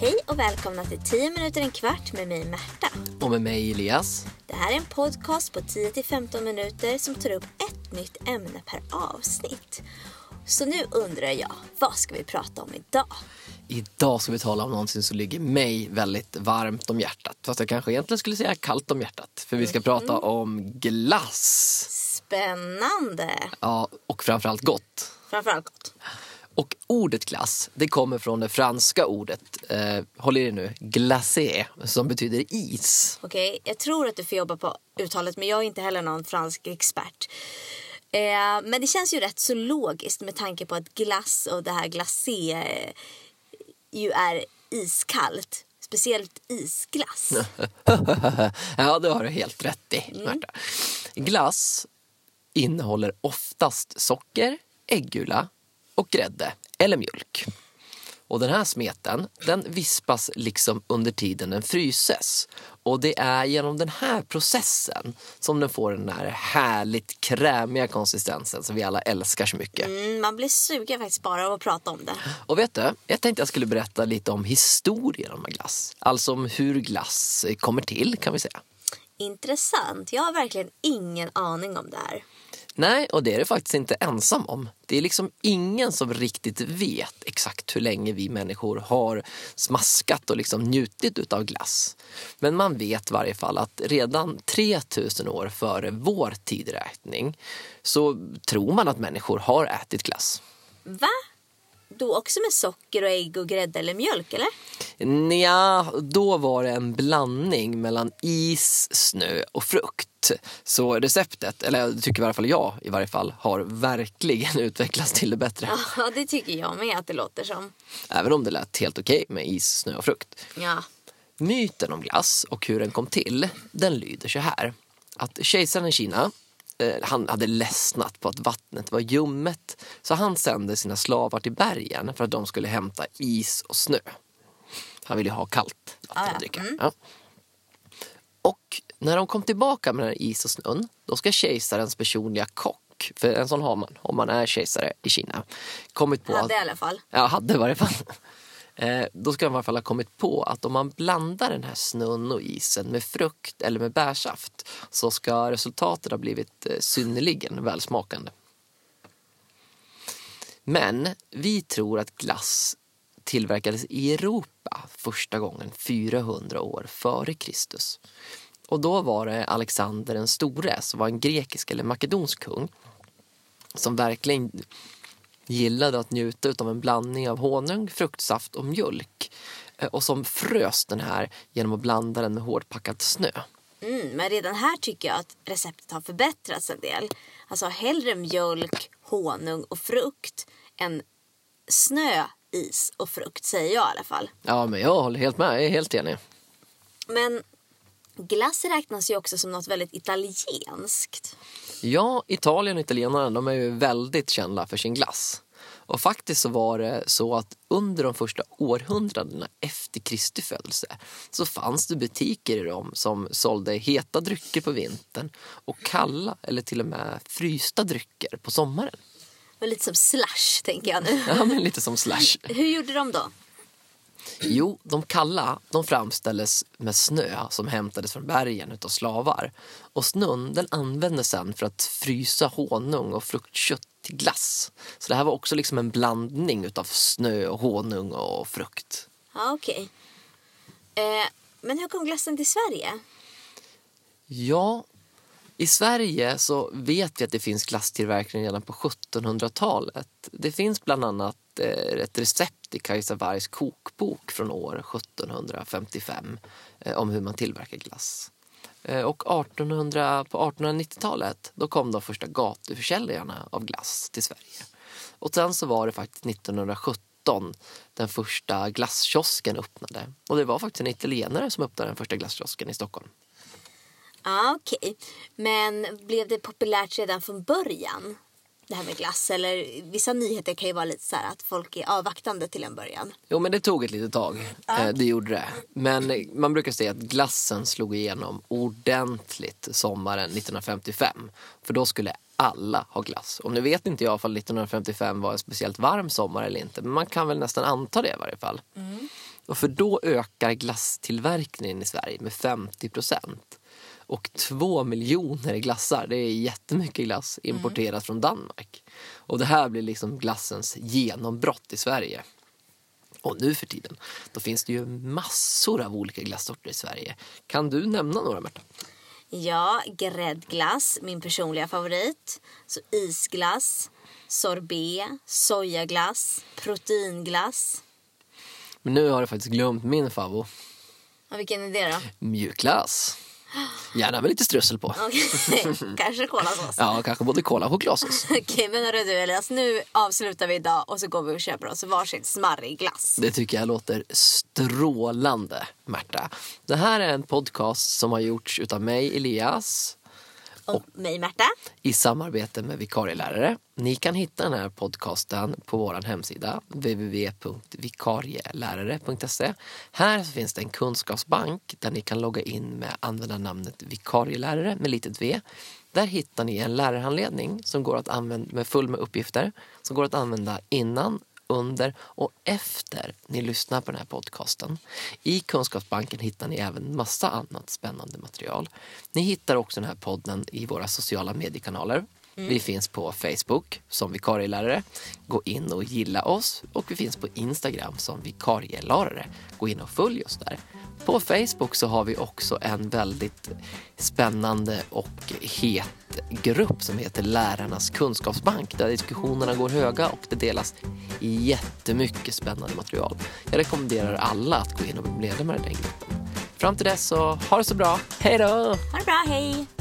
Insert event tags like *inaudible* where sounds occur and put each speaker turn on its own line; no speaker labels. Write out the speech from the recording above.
Hej och välkomna till 10 minuter en kvart med mig Märta.
Och med mig Elias.
Det här är en podcast på 10-15 minuter som tar upp ett nytt ämne per avsnitt. Så nu undrar jag, vad ska vi prata om idag?
Idag ska vi tala om någonting som ligger mig väldigt varmt om hjärtat. Fast jag kanske egentligen skulle säga kallt om hjärtat. För vi ska prata om glass.
Spännande!
Ja, och framförallt gott.
Framförallt gott.
Och ordet glass, det kommer från det franska ordet, eh, håll i er nu, glacé, som betyder is.
Okej, jag tror att du får jobba på uttalet men jag är inte heller någon fransk expert. Eh, men det känns ju rätt så logiskt med tanke på att glass och det här glacé eh, ju är iskallt. Speciellt isglass. *laughs*
ja, det har du helt rätt i, Märta. Glass innehåller oftast socker, äggula och grädde eller mjölk. Och den här smeten den vispas liksom under tiden den fryses. Och det är genom den här processen som den får den här härligt krämiga konsistensen som vi alla älskar så mycket.
Mm, man blir sugen faktiskt bara av att prata om det.
Och vet du, jag tänkte jag skulle berätta lite om historien om glass. Alltså om hur glass kommer till kan vi säga.
Intressant. Jag har verkligen ingen aning om det här.
Nej, och det är det faktiskt inte ensam om. Det är liksom ingen som riktigt vet exakt hur länge vi människor har smaskat och liksom njutit av glass. Men man vet i varje fall att redan 3000 år före vår tideräkning så tror man att människor har ätit glass.
Va? Då också med socker och ägg och grädde eller mjölk eller?
Ja, då var det en blandning mellan is, snö och frukt. Så receptet, eller tycker i alla fall jag i varje fall, har verkligen *laughs* utvecklats till det bättre.
Ja, det tycker jag med att det låter som.
Även om det lät helt okej med is, snö och frukt.
Ja.
Myten om glass och hur den kom till, den lyder så här. Att kejsaren i Kina, han hade ledsnat på att vattnet var ljummet. Så han sände sina slavar till bergen för att de skulle hämta is och snö. Han ville ha kallt vatten
Ah,
att dricka. Ja. Och när de kom tillbaka med den här is och snön, då ska kejsarens personliga kock, för en sån har man om man är kejsare i Kina, kommit på
Hade i
att
alla fall.
Ja, hade i varje fall. Eh, då ska de i alla fall ha kommit på att om man blandar den här snön och isen med frukt eller med bärsaft så ska resultatet ha blivit eh, synnerligen välsmakande. Men vi tror att glass tillverkades i Europa första gången 400 år före Kristus. Och då var det Alexander den store som var en grekisk eller makedonsk kung som verkligen gillade att njuta av en blandning av honung, fruktsaft och mjölk eh, och som frös den här genom att blanda den med hårdpackad snö.
Mm, men redan här tycker jag att receptet har förbättrats en del. Alltså hellre mjölk, honung och frukt än snö, is och frukt säger jag i alla fall.
Ja, men jag håller helt med. Jag är helt enig.
Men glass räknas ju också som något väldigt italienskt.
Ja, Italien och italienarna de är ju väldigt kända för sin glass. Och faktiskt så var det så att under de första århundradena efter Kristi födelse så fanns det butiker i Rom som sålde heta drycker på vintern och kalla eller till och med frysta drycker på sommaren.
Lite som slush tänker jag nu.
Ja, men lite som slash.
Hur gjorde de då?
Jo, de kalla de framställdes med snö som hämtades från bergen utav slavar. Och snön den användes sen för att frysa honung och fruktkött till glass. Så det här var också liksom en blandning utav snö, och honung och frukt.
Ja, okej. Eh, men hur kom glassen till Sverige?
Ja, i Sverige så vet vi att det finns glasstillverkning redan på 1700-talet. Det finns bland annat Eh, ett recept i Kajsa Wargs kokbok från år 1755 eh, om hur man tillverkar glass. Eh, och 1800, på 1890-talet då kom de första gatuförsäljarna av glass till Sverige. Och sen så var det faktiskt 1917 den första glasskiosken öppnade. Och det var faktiskt en italienare som öppnade den första glasskiosken i Stockholm.
Ja, okej. Men blev det populärt redan från början? Det här med glass? Eller vissa nyheter kan ju vara lite så här att folk är avvaktande till en början.
Jo, men det tog ett litet tag. Eh, Det gjorde det. Men man brukar säga att glassen slog igenom ordentligt sommaren 1955. För då skulle alla ha glass. Och nu vet inte jag om 1955 var en speciellt varm sommar eller inte. Men man kan väl nästan anta det i varje fall. Och för då ökar glasstillverkningen i Sverige med 50 procent. Och två miljoner glassar, det är jättemycket glass importerat från Danmark. Och det här blir liksom glassens genombrott i Sverige. Och nu för tiden, då finns det ju massor av olika glassorter i Sverige. Kan du nämna några, Märta?
Ja, gräddglass, min personliga favorit. Så isglass, sorbet, sojaglass, proteinglass.
Men nu har du faktiskt glömt min favorit.
Vilken är det då?
Mjukglass. Gärna med lite strössel på.
Okej, *laughs* kanske kolasås.
Ja, kanske både kola och chokladsås. *laughs*
Okej, men hörru du Elias, nu avslutar vi idag och så går vi och köper oss varsin smarrig glass.
Det tycker jag låter strålande, Märta. Det här är en podcast som har gjorts utav mig, Elias,
Och mig Märta.
i samarbete med vikarielärare. Ni kan hitta den här podcasten på vår hemsida www.vikarielärare.se. Här finns det en kunskapsbank där ni kan logga in med användarnamnet vikarielärare med litet v. Där hittar ni en lärarhandledning som går att använda med full med uppgifter som går att använda innan, under och efter ni lyssnar på den här podcasten. I Kunskapsbanken hittar ni även massa annat spännande material. Ni hittar också den här podden i våra sociala mediekanaler. Vi finns på Facebook som vikarielärare. Gå in och gilla oss. Och vi finns på Instagram som vikarielärare. Gå in och följ oss där. På Facebook så har vi också en väldigt spännande och het grupp som heter Lärarnas kunskapsbank där diskussionerna går höga och det delas jättemycket spännande material. Jag rekommenderar alla att gå in och bli medlemmar i den gruppen. Fram till dess så ha det så bra. Hej då!
Ha det bra, hej!